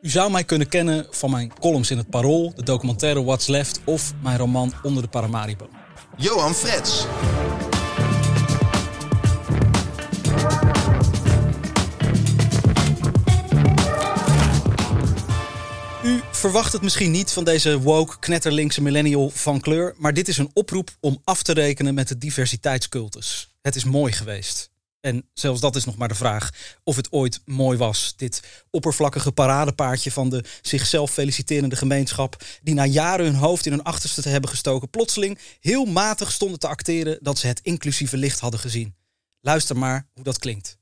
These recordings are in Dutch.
U zou mij kunnen kennen van mijn columns in het Parool, de documentaire What's Left of mijn roman Onder de Paramaribo. Johan Frets. U verwacht het misschien niet van deze woke, knetterlinkse millennial van kleur, maar dit is een oproep om af te rekenen met de diversiteitscultus. Het is mooi geweest. En zelfs dat is nog maar de vraag of het ooit mooi was. Dit oppervlakkige paradepaardje van de zichzelf feliciterende gemeenschap. die na jaren hun hoofd in hun achterste te hebben gestoken. plotseling heel matig stonden te acteren dat ze het inclusieve licht hadden gezien. Luister maar hoe dat klinkt.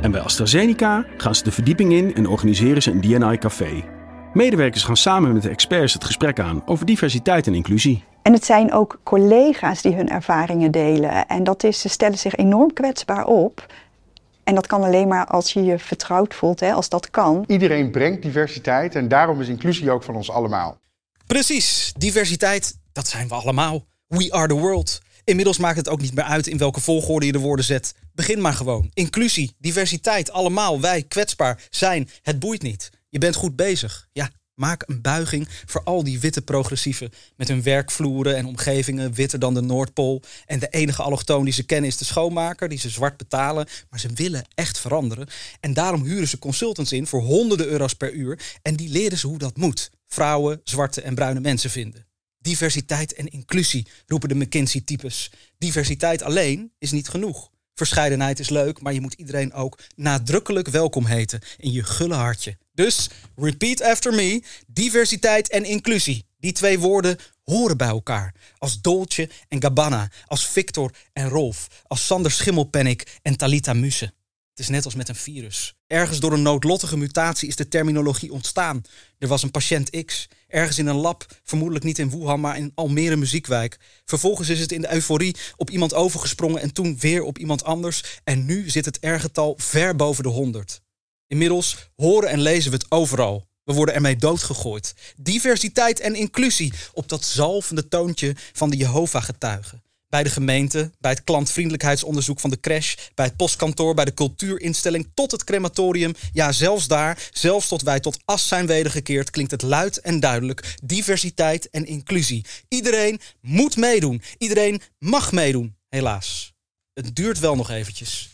En bij AstraZeneca gaan ze de verdieping in en organiseren ze een DNI-café. Medewerkers gaan samen met de experts het gesprek aan over diversiteit en inclusie. En het zijn ook collega's die hun ervaringen delen. En dat is, ze stellen zich enorm kwetsbaar op. En dat kan alleen maar als je je vertrouwd voelt, hè, als dat kan. Iedereen brengt diversiteit en daarom is inclusie ook van ons allemaal. Precies, diversiteit, dat zijn we allemaal. We are the world. Inmiddels maakt het ook niet meer uit in welke volgorde je de woorden zet. Begin maar gewoon. Inclusie, diversiteit, allemaal, wij, kwetsbaar, zijn. Het boeit niet. Je bent goed bezig. Ja, maak een buiging voor al die witte progressieven met hun werkvloeren en omgevingen witter dan de Noordpool. En de enige allochtoon die ze kennen is de schoonmaker, die ze zwart betalen. Maar ze willen echt veranderen. En daarom huren ze consultants in voor honderden euro's per uur. En die leren ze hoe dat moet. Vrouwen, zwarte en bruine mensen vinden. Diversiteit en inclusie, roepen de McKinsey-types. Diversiteit alleen is niet genoeg. Verscheidenheid is leuk, maar je moet iedereen ook nadrukkelijk welkom heten in je gulle hartje. Dus, repeat after me, diversiteit en inclusie. Die twee woorden horen bij elkaar. Als Dolce en Gabbana, als Victor en Rolf, als Sander Schimmelpennik en Talita Muse. Het is net als met een virus. Ergens door een noodlottige mutatie is de terminologie ontstaan. Er was een patiënt X, ergens in een lab, vermoedelijk niet in Wuhan, maar in Almere Muziekwijk. Vervolgens is het in de euforie op iemand overgesprongen en toen weer op iemand anders. En nu zit het R-getal ver boven de 100. Inmiddels horen en lezen we het overal. We worden ermee doodgegooid. Diversiteit en inclusie op dat zalvende toontje van de Jehovah-getuigen. Bij de gemeente, bij het klantvriendelijkheidsonderzoek van de crash, bij het postkantoor, bij de cultuurinstelling tot het crematorium. Ja, zelfs daar, zelfs tot wij tot as zijn wedergekeerd, klinkt het luid en duidelijk. Diversiteit en inclusie. Iedereen moet meedoen. Iedereen mag meedoen, helaas. Het duurt wel nog eventjes.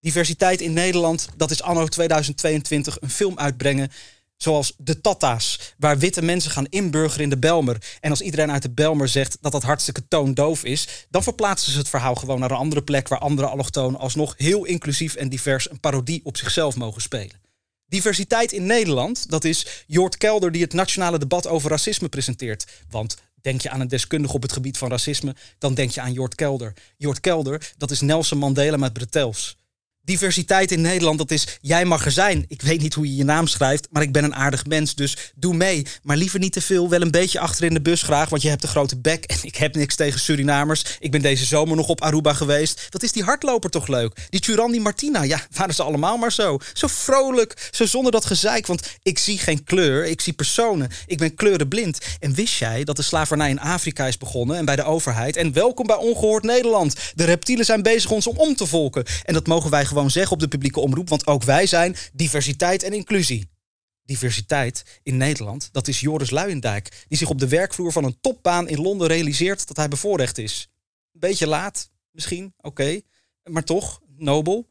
Diversiteit in Nederland, dat is anno 2022 een film uitbrengen Zoals de Tata's, waar witte mensen gaan inburgeren in de Belmer. En als iedereen uit de Belmer zegt dat dat hartstikke toondoof is, dan verplaatsen ze het verhaal gewoon naar een andere plek waar andere allochtonen alsnog heel inclusief en divers een parodie op zichzelf mogen spelen. Diversiteit in Nederland, dat is Jort Kelder die het nationale debat over racisme presenteert. Want denk je aan een deskundige op het gebied van racisme, dan denk je aan Jort Kelder. Jort Kelder, dat is Nelson Mandela met Bretels diversiteit in Nederland, dat is jij mag er zijn. Ik weet niet hoe je je naam schrijft, maar ik ben een aardig mens, dus doe mee. Maar liever niet te veel, wel een beetje achter in de bus graag, want je hebt een grote bek en ik heb niks tegen Surinamers. Ik ben deze zomer nog op Aruba geweest. Dat is die hardloper toch leuk? Die Turandi Martina, ja, waren ze allemaal maar zo. Zo vrolijk, zo zonder dat gezeik, want ik zie geen kleur, ik zie personen. Ik ben kleurenblind. En wist jij dat de slavernij in Afrika is begonnen en bij de overheid? En welkom bij Ongehoord Nederland. De reptielen zijn bezig ons om om te volken. En dat mogen wij gewoon gewoon zeggen op de publieke omroep, want ook wij zijn diversiteit en inclusie. Diversiteit in Nederland, dat is Joris Luijendijk, die zich op de werkvloer van een topbaan in Londen realiseert dat hij bevoorrecht is. Een beetje laat, misschien, oké, maar toch, nobel.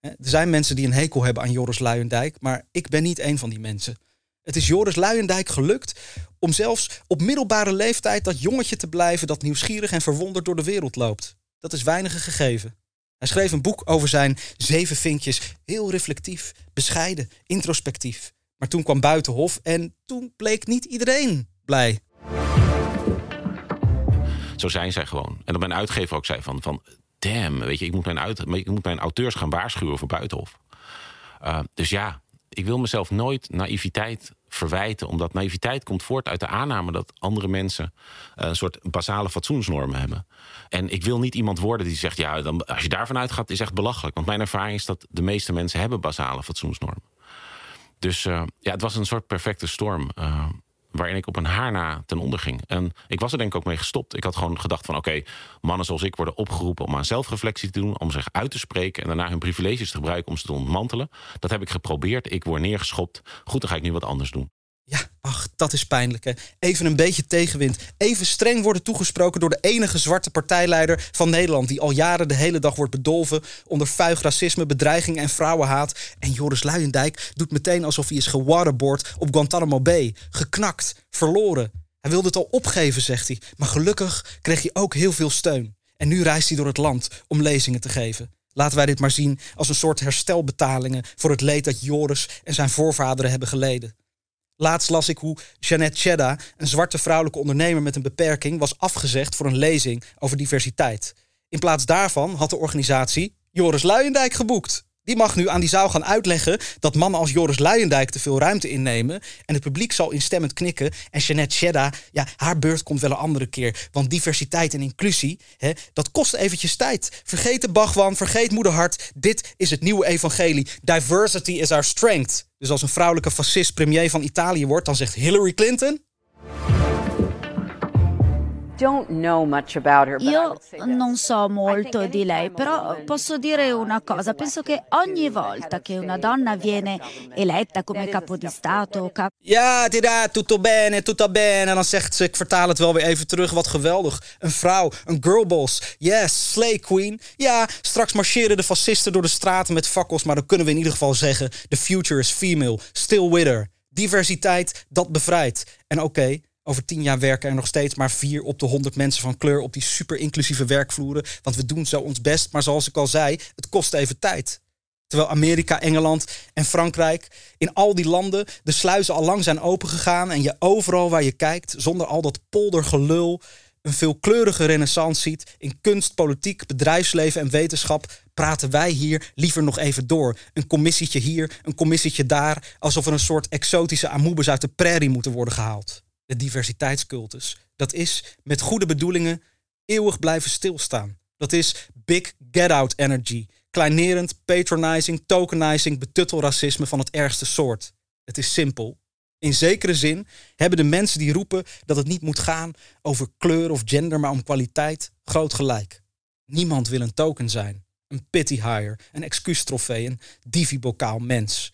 Er zijn mensen die een hekel hebben aan Joris Luijendijk, maar ik ben niet een van die mensen. Het is Joris Luijendijk gelukt om zelfs op middelbare leeftijd dat jongetje te blijven dat nieuwsgierig en verwonderd door de wereld loopt. Dat is weinige gegeven. Hij schreef een boek over zijn zeven vinkjes, heel reflectief, bescheiden, introspectief. Maar toen kwam Buitenhof en toen bleek niet iedereen blij. Zo zijn zij gewoon. En dat mijn uitgever ook zei van, van damn, weet je, ik moet mijn, uit, ik moet mijn auteurs gaan waarschuwen voor Buitenhof. Uh, dus ja, ik wil mezelf nooit naïviteit verwijten. Omdat naïviteit komt voort uit de aanname dat andere mensen uh, een soort basale fatsoensnormen hebben. En ik wil niet iemand worden die zegt, ja, dan, als je daarvan uitgaat, is echt belachelijk. Want mijn ervaring is dat de meeste mensen hebben basale fatsoensnormen. Dus uh, ja, het was een soort perfecte storm. Uh, waarin ik op een haar na ten onder ging. En ik was er denk ik ook mee gestopt. Ik had gewoon gedacht van oké, mannen zoals ik worden opgeroepen om aan zelfreflectie te doen, om zich uit te spreken en daarna hun privileges te gebruiken om ze te ontmantelen. Dat heb ik geprobeerd. Ik word neergeschopt. Goed, dan ga ik nu wat anders doen. Ja, ach, dat is pijnlijk. Hè? Even een beetje tegenwind. Even streng worden toegesproken door de enige zwarte partijleider van Nederland. Die al jaren de hele dag wordt bedolven onder vuig racisme, bedreiging en vrouwenhaat. En Joris Luijendijk doet meteen alsof hij is gewaterboard op Guantanamo Bay. Geknakt, verloren. Hij wilde het al opgeven, zegt hij. Maar gelukkig kreeg hij ook heel veel steun. En nu reist hij door het land om lezingen te geven. Laten wij dit maar zien als een soort herstelbetalingen voor het leed dat Joris en zijn voorvaderen hebben geleden. Laatst las ik hoe Jeannette Chedda, een zwarte vrouwelijke ondernemer met een beperking, was afgezegd voor een lezing over diversiteit. In plaats daarvan had de organisatie Joris Luijendijk geboekt. Die mag nu aan die zaal gaan uitleggen dat mannen als Joris Luijendijk te veel ruimte innemen. En het publiek zal instemmend knikken. En Jeannette Chedda, ja, haar beurt komt wel een andere keer. Want diversiteit en inclusie, hè, dat kost eventjes tijd. Vergeet de Bhagwan, vergeet moederhart. Dit is het nieuwe evangelie. Diversity is our strength. Dus als een vrouwelijke fascist premier van Italië wordt, dan zegt Hillary Clinton... Io non so molto di lei, però posso dire una cosa. Penso che ogni volta che una donna viene eletta come capo di Stato... Cap ja, tida, tutto bene, tutto bene. En dan zegt ze, ik vertaal het wel weer even terug, wat geweldig. Een vrouw, een girlboss. Yes, slay queen. Ja, straks marcheren de fascisten door de straten met fakkels, maar dan kunnen we in ieder geval zeggen, the future is female, still with her. Diversiteit, dat bevrijdt. En oké, okay, over tien jaar werken er nog steeds maar vier op de honderd mensen van kleur op die super inclusieve werkvloeren. Want we doen zo ons best. Maar zoals ik al zei, het kost even tijd. Terwijl Amerika, Engeland en Frankrijk, in al die landen de sluizen al lang zijn opengegaan. En je overal waar je kijkt, zonder al dat poldergelul, een veelkleurige renaissance ziet. In kunst, politiek, bedrijfsleven en wetenschap praten wij hier liever nog even door. Een commissietje hier, een commissietje daar. Alsof er een soort exotische amoebes uit de prairie moeten worden gehaald de diversiteitscultus. Dat is met goede bedoelingen eeuwig blijven stilstaan. Dat is big get-out energy. Kleinerend, patronizing, tokenizing, betuttelracisme van het ergste soort. Het is simpel. In zekere zin hebben de mensen die roepen dat het niet moet gaan over kleur of gender, maar om kwaliteit, groot gelijk. Niemand wil een token zijn. Een pity hire, een excuustrofee, een divi-bokaal mens.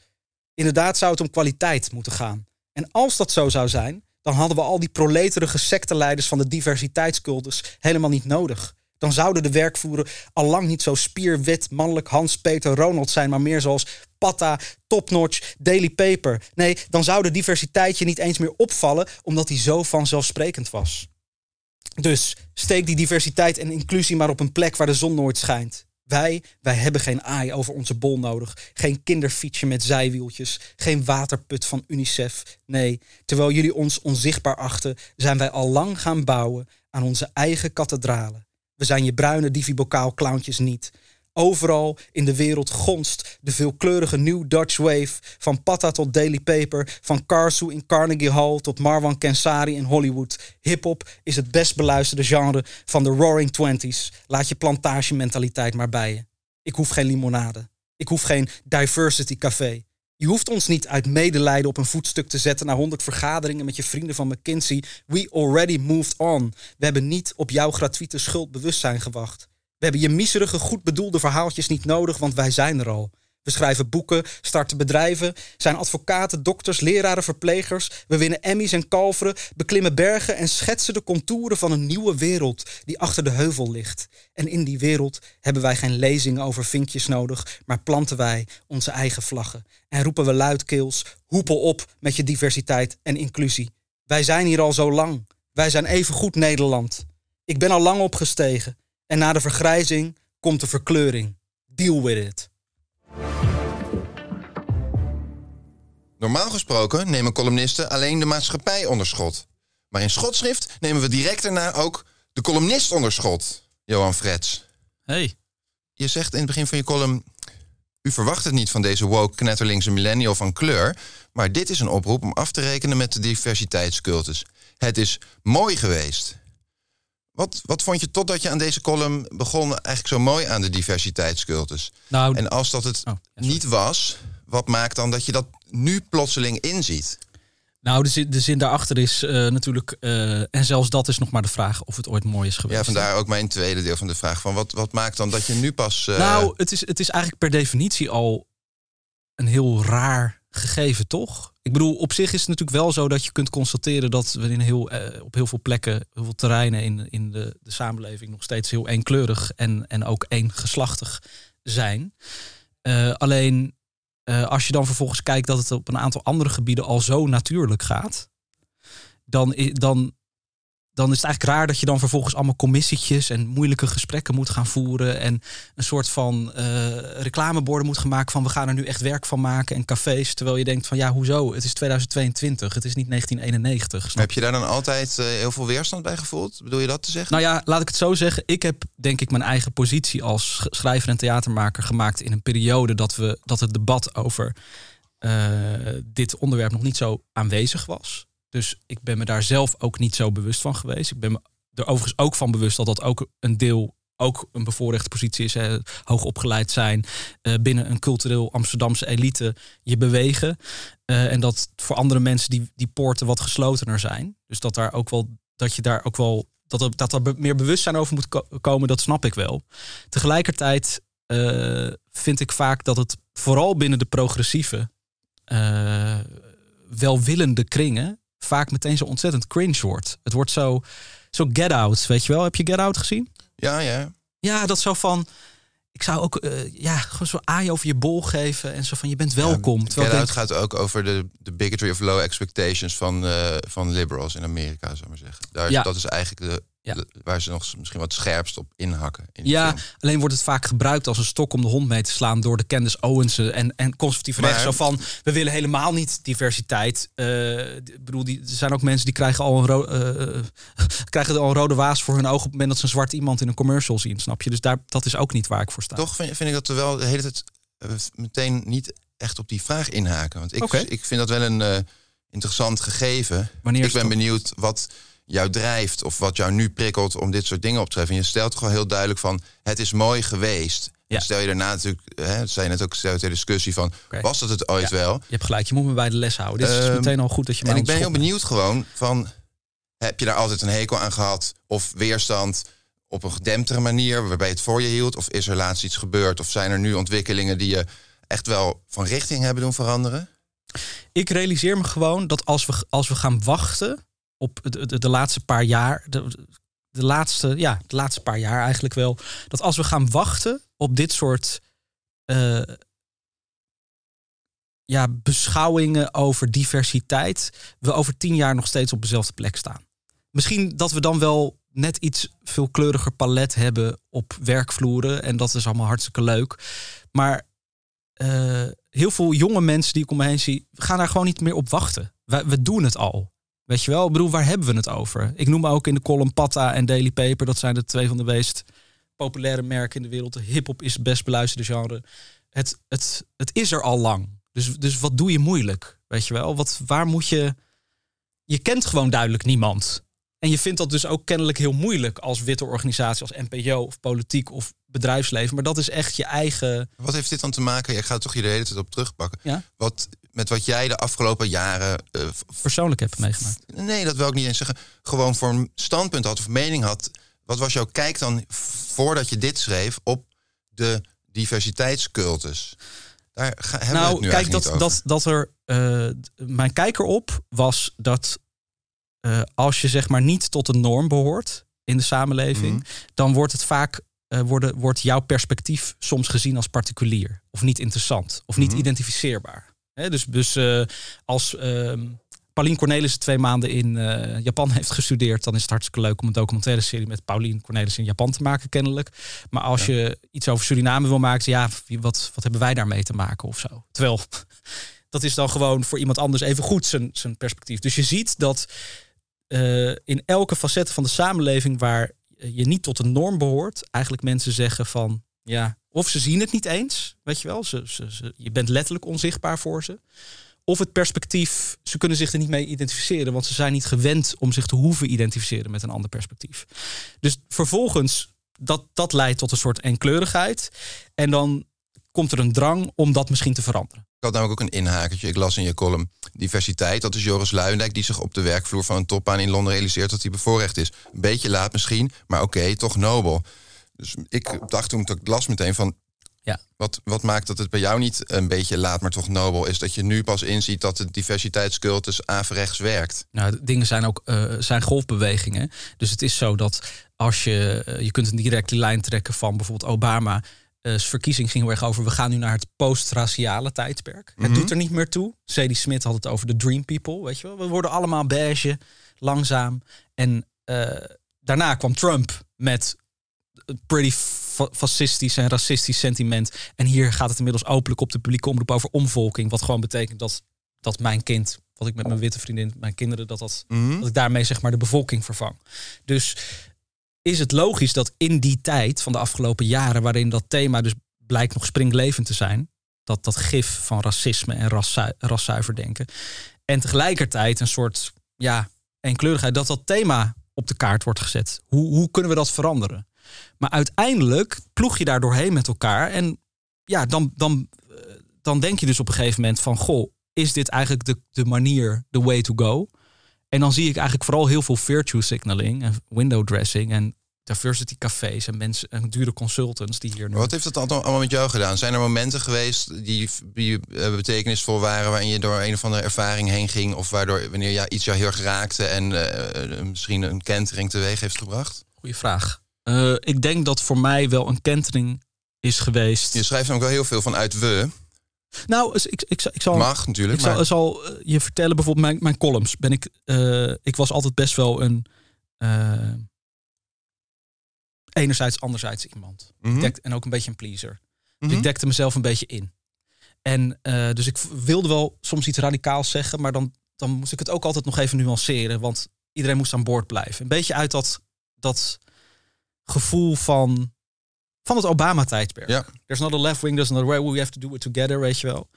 Inderdaad zou het om kwaliteit moeten gaan. En als dat zo zou zijn, dan hadden we al die proleterige secteleiders van de diversiteitscultus helemaal niet nodig. Dan zouden de werkvoeren al lang niet zo spierwit, mannelijk Hans-Peter Ronald zijn, maar meer zoals Patta, Topnotch, Daily Paper. Nee, dan zou de diversiteit je niet eens meer opvallen, omdat die zo vanzelfsprekend was. Dus steek die diversiteit en inclusie maar op een plek waar de zon nooit schijnt. Wij, wij hebben geen aai over onze bol nodig. Geen kinderfietsje met zijwieltjes. Geen waterput van UNICEF. Nee, terwijl jullie ons onzichtbaar achten, zijn wij al lang gaan bouwen aan onze eigen kathedralen. We zijn je bruine divibokaal clowntjes niet. Overal in de wereld gonst de veelkleurige New Dutch Wave. Van Patta tot Daily Paper, van Karsu in Carnegie Hall tot Marwan Kensari in Hollywood. Hip-hop is het best beluisterde genre van de Roaring Twenties. Laat je plantagementaliteit maar bij je. Ik hoef geen limonade. Ik hoef geen diversity café. Je hoeft ons niet uit medelijden op een voetstuk te zetten na 100 vergaderingen met je vrienden van McKinsey. We already moved on. We hebben niet op jouw gratuite schuldbewustzijn gewacht. We hebben je miserige, goed bedoelde verhaaltjes niet nodig, want wij zijn er al. We schrijven boeken, starten bedrijven, zijn advocaten, dokters, leraren, verplegers. We winnen Emmys en kalveren, beklimmen bergen en schetsen de contouren van een nieuwe wereld die achter de heuvel ligt. En in die wereld hebben wij geen lezingen over vinkjes nodig, maar planten wij onze eigen vlaggen. En roepen we luidkeels, hoepel op met je diversiteit en inclusie. Wij zijn hier al zo lang. Wij zijn even goed Nederland. Ik ben al lang opgestegen. En na de vergrijzing komt de verkleuring. Deal with it. Normaal gesproken nemen columnisten alleen de maatschappij onder schot. Maar in schotschrift nemen we direct daarna ook de columnist onder schot. Johan Frets. Hey. Je zegt in het begin van je column... U verwacht het niet van deze woke knetterlingse millennial van kleur... maar dit is een oproep om af te rekenen met de diversiteitscultus. Het is mooi geweest. Wat, wat vond je totdat je aan deze column begon eigenlijk zo mooi aan de diversiteitscultus? Nou, En als dat het Oh, ja, niet was, wat maakt dan dat je dat nu plotseling inziet? Nou, de zin, de zin daarachter is eh, natuurlijk... eh, en zelfs dat is nog maar de vraag of het ooit mooi is geweest. Ja, vandaar ook mijn tweede deel van de vraag. Van wat, wat maakt dan dat je nu pas... eh, Nou, het is, het is eigenlijk per definitie al een heel raar gegeven, toch? Ik bedoel, op zich is het natuurlijk wel zo dat je kunt constateren dat we in heel, eh, op heel veel plekken, heel veel terreinen in, in de, de samenleving nog steeds heel eenkleurig en, en ook eengeslachtig zijn. Eh, alleen eh, als je dan vervolgens kijkt dat het op een aantal andere gebieden al zo natuurlijk gaat, dan, dan, dan is het eigenlijk raar dat je dan vervolgens allemaal commissietjes en moeilijke gesprekken moet gaan voeren. En een soort van eh, reclameborden moet gaan maken van we gaan er nu echt werk van maken. En cafés. Terwijl je denkt van ja, hoezo? Het is 2022, het is niet 1991. snap Heb je daar dan altijd eh, heel veel weerstand bij gevoeld? Bedoel je dat te zeggen? nou ja, laat ik het zo zeggen. Ik heb denk ik mijn eigen positie als sch- schrijver en theatermaker gemaakt in een periode dat, we, dat het debat over eh, dit onderwerp nog niet zo aanwezig was. Dus ik ben me daar zelf ook niet zo bewust van geweest. Ik ben me er overigens ook van bewust dat dat ook een deel ook een bevoorrechte positie is. Hè, hoog opgeleid zijn, eh, binnen een cultureel Amsterdamse elite je bewegen. Eh, en dat voor andere mensen die, die poorten wat geslotener zijn. Dus dat daar ook wel dat je daar ook wel dat er, dat er meer bewustzijn over moet ko- komen, dat snap ik wel. Tegelijkertijd eh, vind ik vaak dat het vooral binnen de progressieve, welwillende kringen vaak meteen zo ontzettend cringe wordt. Het wordt zo, zo get out, weet je wel? Heb je get out gezien? Ja, ja. Ja, dat zo van. Ik zou ook eh, ja, gewoon zo aai over je bol geven en zo van je bent welkom. Get Terwijl ik Out denk, gaat ook over de, de bigotry of low expectations van, eh, van liberals in Amerika, zou maar zeggen. Daar, Ja. Dat is eigenlijk de, Ja. waar ze nog misschien wat scherpst op inhakken. In Ja, film. alleen wordt het vaak gebruikt als een stok om de hond mee te slaan door de Candace Owensen en, en conservatieve Maar- rechts. Zo van, we willen helemaal niet diversiteit. Eh, ik bedoel, die, er zijn ook mensen die krijgen al een, ro- eh, krijgen al een rode waas voor hun ogen op het moment dat ze een zwart iemand in een commercial zien, snap je? Dus daar, dat is ook niet waar ik voor sta. Toch vind, vind ik dat we wel de hele tijd eh, meteen niet echt op die vraag inhaken. Want ik, ik vind dat wel een eh, interessant gegeven. Wanneer ik ben benieuwd wat jou drijft of wat jou nu prikkelt om dit soort dingen op te treffen. En je stelt gewoon heel duidelijk van het is mooi geweest. Ja. Stel je daarna natuurlijk, hè, zei je net ook, stel je ter discussie van was dat het ooit Ja. wel? Je hebt gelijk, je moet me bij de les houden. Dit is dus Ehm, meteen al goed dat je mij En ik ben heel benieuwd gewoon van, heb je daar altijd een hekel aan gehad? Of weerstand op een gedemptere manier waarbij het voor je hield? Of is er laatst iets gebeurd? Of zijn er nu ontwikkelingen die je echt wel van richting hebben doen veranderen? ik realiseer me gewoon dat als we, als we gaan wachten op de, de, de laatste paar jaar, de, de, laatste, ja, de laatste paar jaar eigenlijk wel, dat als we gaan wachten op dit soort eh, ja, beschouwingen over diversiteit, we over tien jaar nog steeds op dezelfde plek staan. Misschien dat we dan wel net iets veelkleuriger palet hebben op werkvloeren en dat is allemaal hartstikke leuk. Maar eh, heel veel jonge mensen die ik om me heen zie, gaan daar gewoon niet meer op wachten. We, we doen het al. Weet je wel? Ik bedoel, waar hebben we het over? Ik noem ook in de column Patta en Daily Paper. Dat zijn de twee van de meest populaire merken in de wereld. De hip-hop is het best beluisterde genre. Het, het, het is er al lang. Dus, dus wat doe je moeilijk? Weet je wel? Wat, waar moet je. Je kent gewoon duidelijk niemand. En je vindt dat dus ook kennelijk heel moeilijk als witte organisatie, als NPO of politiek of bedrijfsleven. Maar dat is echt je eigen. Wat heeft dit dan te maken? Jij gaat toch hier de hele tijd op terugpakken. Ja. Wat, met wat jij de afgelopen jaren... eh, persoonlijk heb meegemaakt. nee, dat wil ik niet eens zeggen. Gewoon voor een standpunt had of mening had. Wat was jouw kijk dan voordat je dit schreef op de diversiteitscultus? Daar ga, hebben we nou, het nu kijk, dat, niet over. dat, dat er. eh, mijn kijker op was dat. eh, als je zeg maar niet tot een norm behoort in de samenleving, Mhm. dan wordt het vaak. worden, wordt jouw perspectief soms gezien als particulier. Of niet interessant. Of niet Mhm. identificeerbaar. Dus dus eh, als ehm, Paulien Cornelissen twee maanden in eh, Japan heeft gestudeerd, dan is het hartstikke leuk om een documentaire serie met Paulien Cornelissen in Japan te maken, kennelijk. Maar als je iets over Suriname wil maken, ja, wat, wat hebben wij daarmee te maken of zo? Terwijl dat is dan gewoon voor iemand anders even goed zijn, zijn perspectief. Dus je ziet dat uh, in elke facet van de samenleving waar je niet tot een norm behoort, eigenlijk mensen zeggen van ja, of ze zien het niet eens, weet je wel, ze, je bent letterlijk onzichtbaar voor ze. Of het perspectief, ze kunnen zich er niet mee identificeren, want ze zijn niet gewend om zich te hoeven identificeren met een ander perspectief. Dus vervolgens, dat, dat leidt tot een soort enkleurigheid. En dan komt er een drang om dat misschien te veranderen. Ik had namelijk ook een inhakertje. Ik las in je column diversiteit. Dat is Joris Luijendijk die zich op de werkvloer van een topbaan in Londen realiseert dat hij bevoorrecht is. Een beetje laat misschien, maar oké, toch nobel. Dus ik dacht toen ik las meteen van... Ja. Wat, wat maakt dat het bij jou niet een beetje laat, maar toch nobel is? Dat je nu pas inziet dat de diversiteitscultus averechts werkt. Nou, dingen zijn ook uh, zijn golfbewegingen. Dus het is zo dat als je... Uh, je kunt een directe lijn trekken van bijvoorbeeld Obama uh, verkiezing ging heel erg over. We gaan nu naar het post-raciale tijdperk. Het Mhm. doet er niet meer toe. Sadie Smith had het over de Dream People. Weet je wel? We worden allemaal beige, langzaam. En eh, daarna kwam Trump met pretty fa- fascistisch en racistisch sentiment. En hier gaat het inmiddels openlijk op de publieke omroep over omvolking. Wat gewoon betekent dat, dat mijn kind, wat ik met mijn witte vriendin, mijn kinderen, dat, dat, Mhm. dat ik daarmee zeg maar de bevolking vervang. Dus is het logisch dat in die tijd van de afgelopen jaren, waarin dat thema dus blijkt nog springlevend te zijn, dat dat gif van racisme en raszu- raszuiver denken, en tegelijkertijd een soort ja, eenkleurigheid, dat dat thema op de kaart wordt gezet. Hoe, hoe kunnen we dat veranderen? Maar uiteindelijk ploeg je daar doorheen met elkaar en ja, dan, dan, eh, dan denk je dus op een gegeven moment van, goh, is dit eigenlijk de, de manier, the way to go? En dan zie ik eigenlijk vooral heel veel virtue signaling en window dressing en diversity cafés en mensen en dure consultants die hier nu. Wat heeft dat allemaal met jou gedaan? Zijn er momenten geweest die, die eh, betekenisvol waren... waarin je door een of andere ervaring heen ging... of waardoor wanneer ja, iets jou heel erg raakte... en eh, misschien een kentering teweeg heeft gebracht? Goeie vraag. Eh, ik denk dat voor mij wel een kentering is geweest. Je schrijft namelijk wel heel veel vanuit we. Nou, dus ik, ik, ik zal. Mag natuurlijk, Ik zal, maar- zal eh, je vertellen, bijvoorbeeld mijn, mijn columns. Ben ik, eh, ik was altijd best wel een. enerzijds, anderzijds iemand. Mhm. Ik dek- en ook een beetje een pleaser. Dus Mhm. ik dekte mezelf een beetje in. En dus ik wilde wel soms iets radicaals zeggen, maar dan, dan moest ik het ook altijd nog even nuanceren. Want iedereen moest aan boord blijven. Een beetje uit dat, dat gevoel van, van het Obama-tijdperk. Ja. There's not a left wing, there's not a right way, we have to do it together, weet je wel.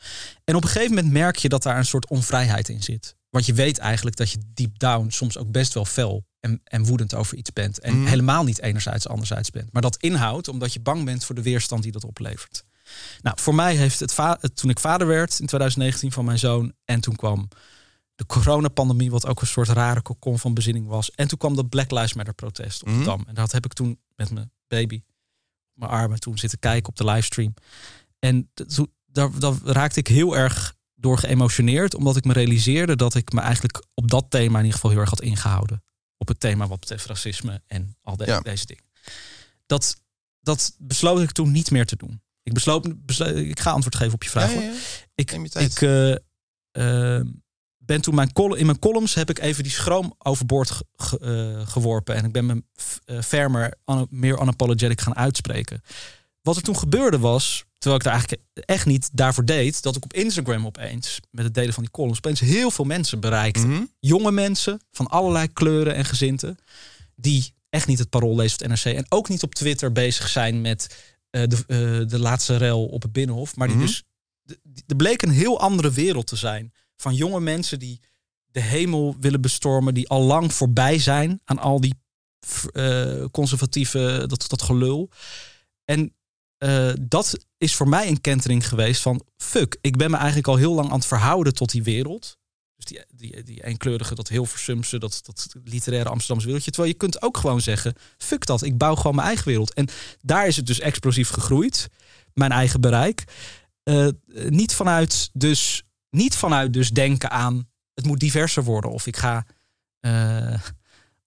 En op een gegeven moment merk je dat daar een soort onvrijheid in zit. Want je weet eigenlijk dat je deep down soms ook best wel fel en, en woedend over iets bent. En Mhm. helemaal niet enerzijds anderzijds bent. Maar dat inhoudt omdat je bang bent voor de weerstand die dat oplevert. Nou, voor mij heeft het, het toen ik vader werd in 2019 van mijn zoon. En toen kwam de coronapandemie, wat ook een soort rare kokon van bezinning was. En toen kwam dat Black Lives Matter protest op de Mhm. Dam. En dat heb ik toen met mijn baby, op mijn armen, toen zitten kijken op de livestream. En toen- daar, daar raakte ik heel erg door geëmotioneerd, omdat ik me realiseerde dat ik me eigenlijk op dat thema in ieder geval heel erg had ingehouden. Op het thema wat betreft racisme en al de- Ja. deze dingen. Dat, dat besloot ik toen niet meer te doen. Ik besloot, beslo- ik ga antwoord geven op je vraag. Ja, ja. Ik, je ik eh, eh, ben toen mijn in mijn columns heb ik even die schroom overboord ge- eh, geworpen. En ik ben me eh, fermer, meer unapologetic gaan uitspreken. Wat er toen gebeurde was, terwijl ik daar eigenlijk echt niet daarvoor deed, dat ik op Instagram opeens, met het delen van die columns, opeens heel veel mensen bereikte. Mhm. Jonge mensen van allerlei kleuren en gezinten, die echt niet het parool lezen of het NRC en ook niet op Twitter bezig zijn met eh, de, de laatste rel op het Binnenhof. Maar die Mhm. dus, er bleek een heel andere wereld te zijn van jonge mensen die de hemel willen bestormen, die al lang voorbij zijn aan al die eh, conservatieve, dat, dat gelul. En eh, dat is voor mij een kentering geweest van fuck, ik ben me eigenlijk al heel lang aan het verhouden tot die wereld. Dus die, die, die eenkleurige, dat heel versumse, dat, dat literaire Amsterdamse wereldje. Terwijl je kunt ook gewoon zeggen, fuck dat, ik bouw gewoon mijn eigen wereld. En daar is het dus explosief gegroeid, mijn eigen bereik. Eh, niet vanuit dus niet vanuit dus denken aan het moet diverser worden of ik ga eh,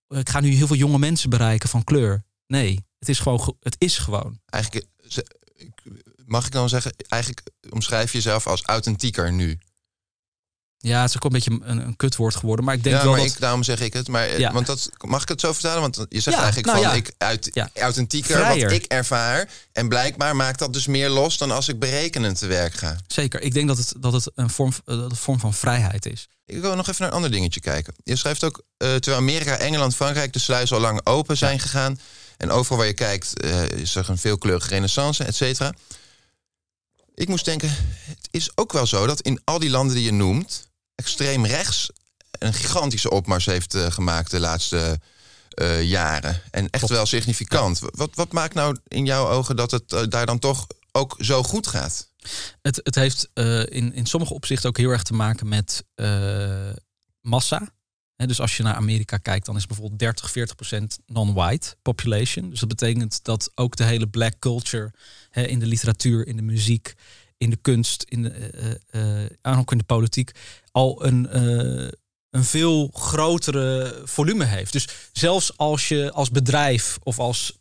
ik ga nu heel veel jonge mensen bereiken van kleur. Nee, het is gewoon ge- het is gewoon. Eigenlijk, mag ik dan zeggen, eigenlijk omschrijf je jezelf als authentieker nu. Ja, het is ook een beetje een, een kutwoord geworden. Maar ik denk ja, wel dat... ik, daarom zeg ik het. Maar eh, Ja. want dat, mag ik het zo vertalen? Want je zegt Ja, eigenlijk nou van ik uit, Ja. authentieker Vrijer. wat ik ervaar. En blijkbaar maakt dat dus meer los dan als ik berekenend te werk ga. Zeker. Ik denk dat het, dat het een, vorm, eh, dat een vorm van vrijheid is. Ik wil nog even naar een ander dingetje kijken. Je schrijft ook, eh, terwijl Amerika, Engeland, Frankrijk de sluizen al lang open zijn gegaan. En overal waar je kijkt is er een veelkleurige renaissance, et cetera. Ik moest denken, het is ook wel zo dat in al die landen die je noemt, extreem rechts een gigantische opmars heeft eh, gemaakt de laatste eh, jaren. En echt wel significant. Wat, wat maakt nou in jouw ogen dat het eh, daar dan toch ook zo goed gaat? Het, het heeft in, in sommige opzichten ook heel erg te maken met massa. Dus als je naar Amerika kijkt, dan is bijvoorbeeld 30, 40 procent non-white population. Dus dat betekent dat ook de hele black culture in de literatuur, in de muziek, in de kunst, in de, en ook in de politiek, al een, een veel grotere volume heeft. Dus zelfs als je als bedrijf of als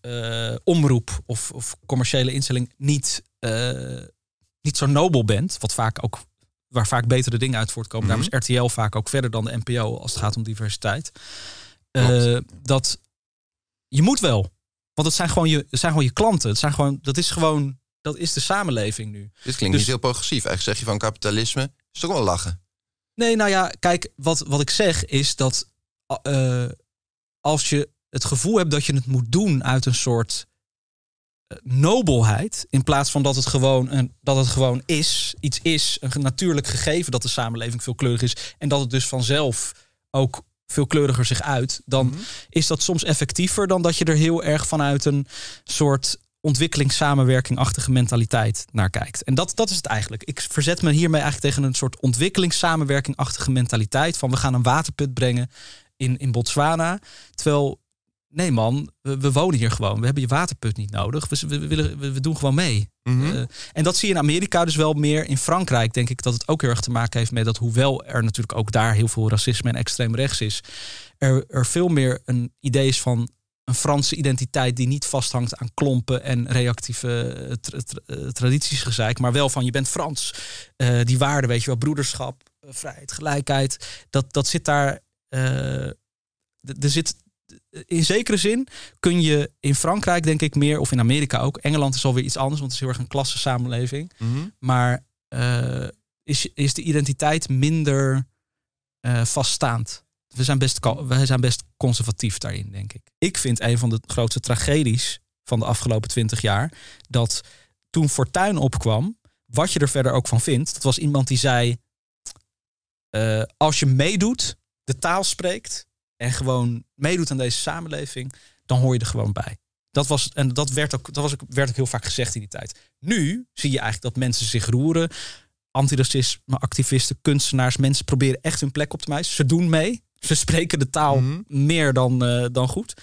omroep of, of commerciële instelling niet, niet zo nobel bent, wat vaak ook waar vaak betere dingen uit voortkomen. Daarom is RTL vaak ook verder dan de NPO als het gaat om diversiteit. Eh, dat je moet wel, want het zijn gewoon je, het zijn gewoon je klanten. Het zijn gewoon, dat is gewoon, dat is de samenleving nu. Dit klinkt Dus- niet heel progressief. Eigenlijk zeg je van kapitalisme, is toch wel lachen. Nee, nou ja, kijk, wat, wat ik zeg is dat eh, als je het gevoel hebt dat je het moet doen uit een soort eh, nobelheid, in plaats van dat het gewoon een, dat het gewoon is, iets is, een natuurlijk gegeven dat de samenleving veelkleurig is en dat het dus vanzelf ook veelkleuriger zich uit, dan is dat soms effectiever dan dat je er heel erg vanuit een soort ontwikkelingssamenwerking-achtige mentaliteit naar kijkt. En dat, dat is het eigenlijk. Ik verzet me hiermee eigenlijk tegen een soort ontwikkelingssamenwerking-achtige mentaliteit van we gaan een waterput brengen in, in Botswana. Terwijl, nee man, we, we wonen hier gewoon. We hebben je waterput niet nodig. We, we, willen, we, we doen gewoon mee. Eh, en dat zie je in Amerika dus wel meer. In Frankrijk denk ik dat het ook heel erg te maken heeft met dat, hoewel er natuurlijk ook daar heel veel racisme en extreem rechts is, er, er veel meer een idee is van een Franse identiteit die niet vasthangt aan klompen en reactieve eh, tra- tra- eh, maar wel van je bent Frans. Eh, die waarden, weet je wel, broederschap, vrijheid, gelijkheid, dat, dat zit daar. d- er zit in zekere zin kun je in Frankrijk denk ik meer, of in Amerika ook. Engeland is alweer iets anders, want het is heel erg een klassensamenleving. Maar eh, is, is de identiteit minder vaststaand? We zijn, best, wij zijn best conservatief daarin, denk ik. Ik vind een van de grootste tragedies van de afgelopen twintig jaar... dat toen Fortuyn opkwam, wat je er verder ook van vindt... dat was iemand die zei... eh, als je meedoet, de taal spreekt... en gewoon meedoet aan deze samenleving... dan hoor je er gewoon bij. Dat was, en dat, werd ook, dat was werd ook heel vaak gezegd in die tijd. Nu zie je eigenlijk dat mensen zich roeren. Antiracisme, activisten, kunstenaars, mensen proberen echt hun plek op te mijzen. Ze doen mee. Ze spreken de taal meer dan, eh, dan goed.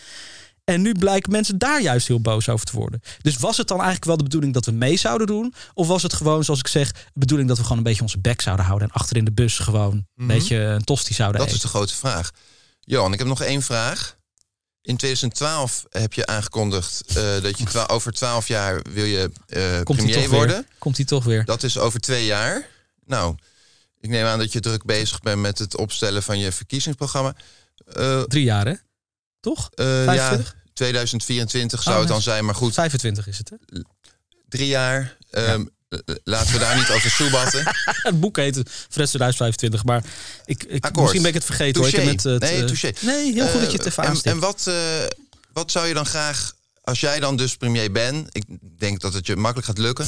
En nu blijken mensen daar juist heel boos over te worden. Dus was het dan eigenlijk wel de bedoeling dat we mee zouden doen? Of was het gewoon, zoals ik zeg, de bedoeling dat we gewoon een beetje onze bek zouden houden en achter in de bus gewoon een Mhm. beetje een tosti zouden Dat eten? is de grote vraag. Johan, ik heb nog één vraag. In 2012 heb je aangekondigd eh, dat je over 12 jaar wil je Komt hij premier weer? worden. Komt hij toch weer? Dat is over twee jaar. Nou, ik neem aan dat je druk bezig bent met het opstellen van je verkiezingsprogramma. Eh, Drie jaar, hè? Toch? eh, 25? ja, 2024 zou Oh, het dan zijn, maar goed. 25 is het, hè? Drie jaar. l- Laten we daar niet over soebatten. het boek heet Fred 2025, maar ik, ik, Akkoord. misschien ben ik het vergeten. Hoor. Ik met het, nee, eh, touché. nee, heel goed dat je het Eh, even en, en wat, eh, wat zou je dan graag, als jij dan dus premier bent... ik denk dat het je makkelijk gaat lukken...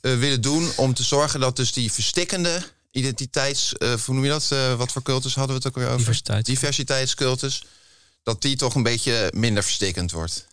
eh, willen doen om te zorgen dat dus die verstikkende identiteits... eh, hoe noem je dat? Eh, wat voor cultus hadden we het ook weer over? Diversiteit. Diversiteitscultus. Dat die toch een beetje minder verstikkend wordt.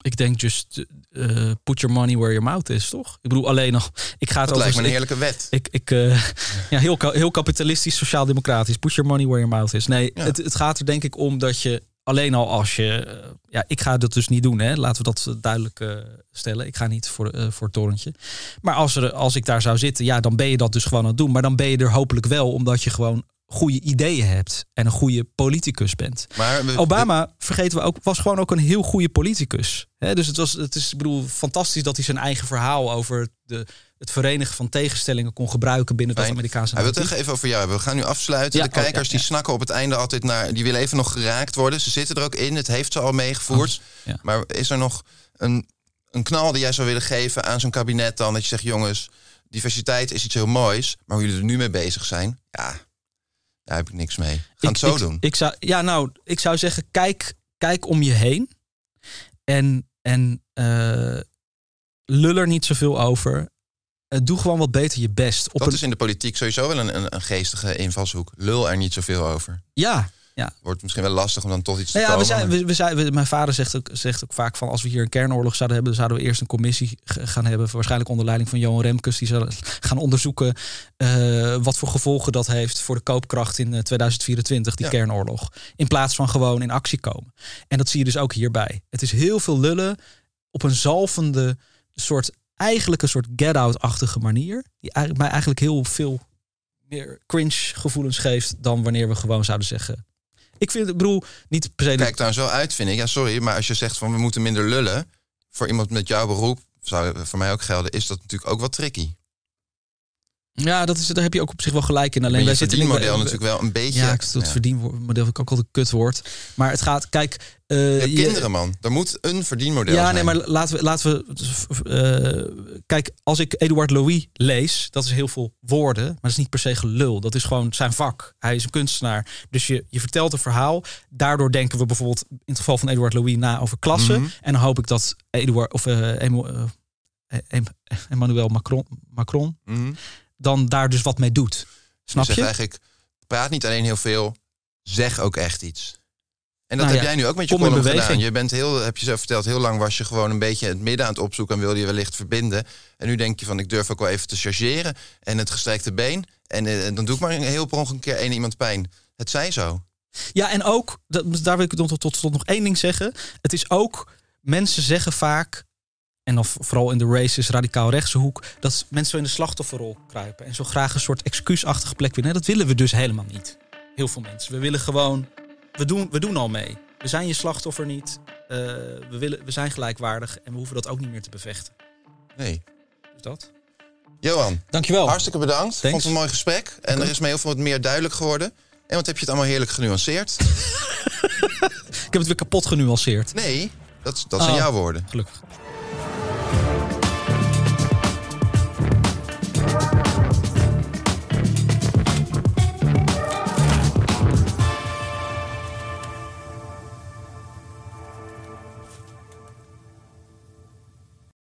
Ik denk just eh, put your money where your mouth is, toch? Ik bedoel, alleen nog. Ik ga het Dat lijkt me een ik- heerlijke wet. Ik, ik, ja, heel, heel kapitalistisch, sociaal-democratisch. Put your money where your mouth is. Nee, Ja. het, het gaat er denk ik om dat je alleen al als je. eh, ja, ik ga dat dus niet doen, hè. Laten we dat duidelijk eh, stellen. Ik ga niet voor, eh, voor het torentje. Maar als, er, als ik daar zou zitten, ja, dan ben je dat dus gewoon aan het doen. Maar dan ben je er hopelijk wel, omdat je gewoon goede ideeën hebt en een goede politicus bent. Maar we- Obama, vergeten we ook, was gewoon ook een heel goede politicus. Dus het was, het is, ik bedoel, fantastisch dat hij zijn eigen verhaal over de het verenigen van tegenstellingen kon gebruiken binnen dat Fijn. Amerikaanse Hij wil het even over jou hebben. We gaan nu afsluiten. Ja, de oh, kijkers ja, die ja. snakken op het einde altijd naar... die willen even nog geraakt worden. Ze zitten er ook in. Het heeft ze al meegevoerd. Oh. Maar is er nog een, een knal die jij zou willen geven aan zo'n kabinet dan? Dat je zegt, jongens, diversiteit is iets heel moois. Maar hoe jullie er nu mee bezig zijn, ja, daar heb ik niks mee. Gaan het zo ik, doen. Ik zou, ja, nou, ik zou zeggen, kijk, kijk om je heen. En, en eh, lul er niet zoveel over. Eh, doe gewoon wat beter je best. Op dat een, is in de politiek sowieso wel een, een, een geestige invalshoek. Lul er niet zoveel over. Ja, ja. Wordt misschien wel lastig om dan tot iets te Nou ja, we zijn, maar- we, we zijn, we- mijn vader zegt ook, zegt ook vaak van als we hier een kernoorlog zouden hebben, dan zouden we eerst een commissie gaan hebben, waarschijnlijk onder leiding van Johan Remkes, die zal gaan onderzoeken eh, wat voor gevolgen dat heeft voor de koopkracht in eh, 2024, die Ja. kernoorlog. In plaats van gewoon in actie komen. En dat zie je dus ook hierbij. Het is heel veel lullen op een zalvende soort, eigenlijk een soort get-out-achtige manier, die mij eigenlijk heel veel meer cringe gevoelens geeft dan wanneer we gewoon zouden zeggen. Ik vind, ik bedoel, niet per se. Kijk daar zo uit, vind ik. Ja, sorry, maar als je zegt van we moeten minder lullen... voor iemand met jouw beroep, zou voor mij ook gelden... is dat natuurlijk ook wat tricky. Ja, dat is, daar heb je ook op zich wel gelijk in. Alleen wij zitten verdienmodel we- natuurlijk wel een beetje... Ja, het verdienmodel vind ik ook al een kutwoord. Maar het gaat, kijk. eh, Je hebt je- kinderen, man. Er moet een verdienmodel Ja, zijn. nee, maar laten we. Laten we eh, kijk, als ik Eduard Louis lees, dat is heel veel woorden, maar dat is niet per se gelul. Dat is gewoon zijn vak. Hij is een kunstenaar. Dus je, je vertelt een verhaal. Daardoor denken we bijvoorbeeld in het geval van Eduard Louis na over klassen. Mhm. En dan hoop ik dat Eduard of eh, Emmanuel Macron, Macron Mhm. Dan daar dus wat mee doet. Snap je? zegt eigenlijk, praat niet alleen heel veel, zeg ook echt iets. En dat Nou heb ja, jij nu ook met je kom column gedaan. Je bent heel, heb je zelf verteld, heel lang was je gewoon een beetje het midden aan het opzoeken en wilde je wellicht verbinden. En nu denk je van, ik durf ook wel even te chargeren en het gestrekte been. En eh, dan doe ik maar een heel per een keer één iemand pijn. Het zij zo. Ja, en ook, dat, daar wil ik tot, tot, tot nog één ding zeggen. Het is ook, mensen zeggen vaak, en dan vooral in de races radicaal rechtse hoek, dat mensen zo in de slachtofferrol kruipen. En zo graag een soort excuusachtige plek willen. Nee, dat willen we dus helemaal niet. Heel veel mensen. We willen gewoon, we doen, we doen al mee. We zijn je slachtoffer niet. Eh, we, willen, we zijn gelijkwaardig en we hoeven dat ook niet meer te bevechten. Nee. Dus dat. Johan, Dankjewel. hartstikke bedankt. Vond het een mooi gesprek. En er is me heel veel meer duidelijk geworden. En wat heb je het allemaal heerlijk genuanceerd. Ik heb het weer kapot genuanceerd. Nee, dat, dat zijn Oh. jouw woorden. Gelukkig.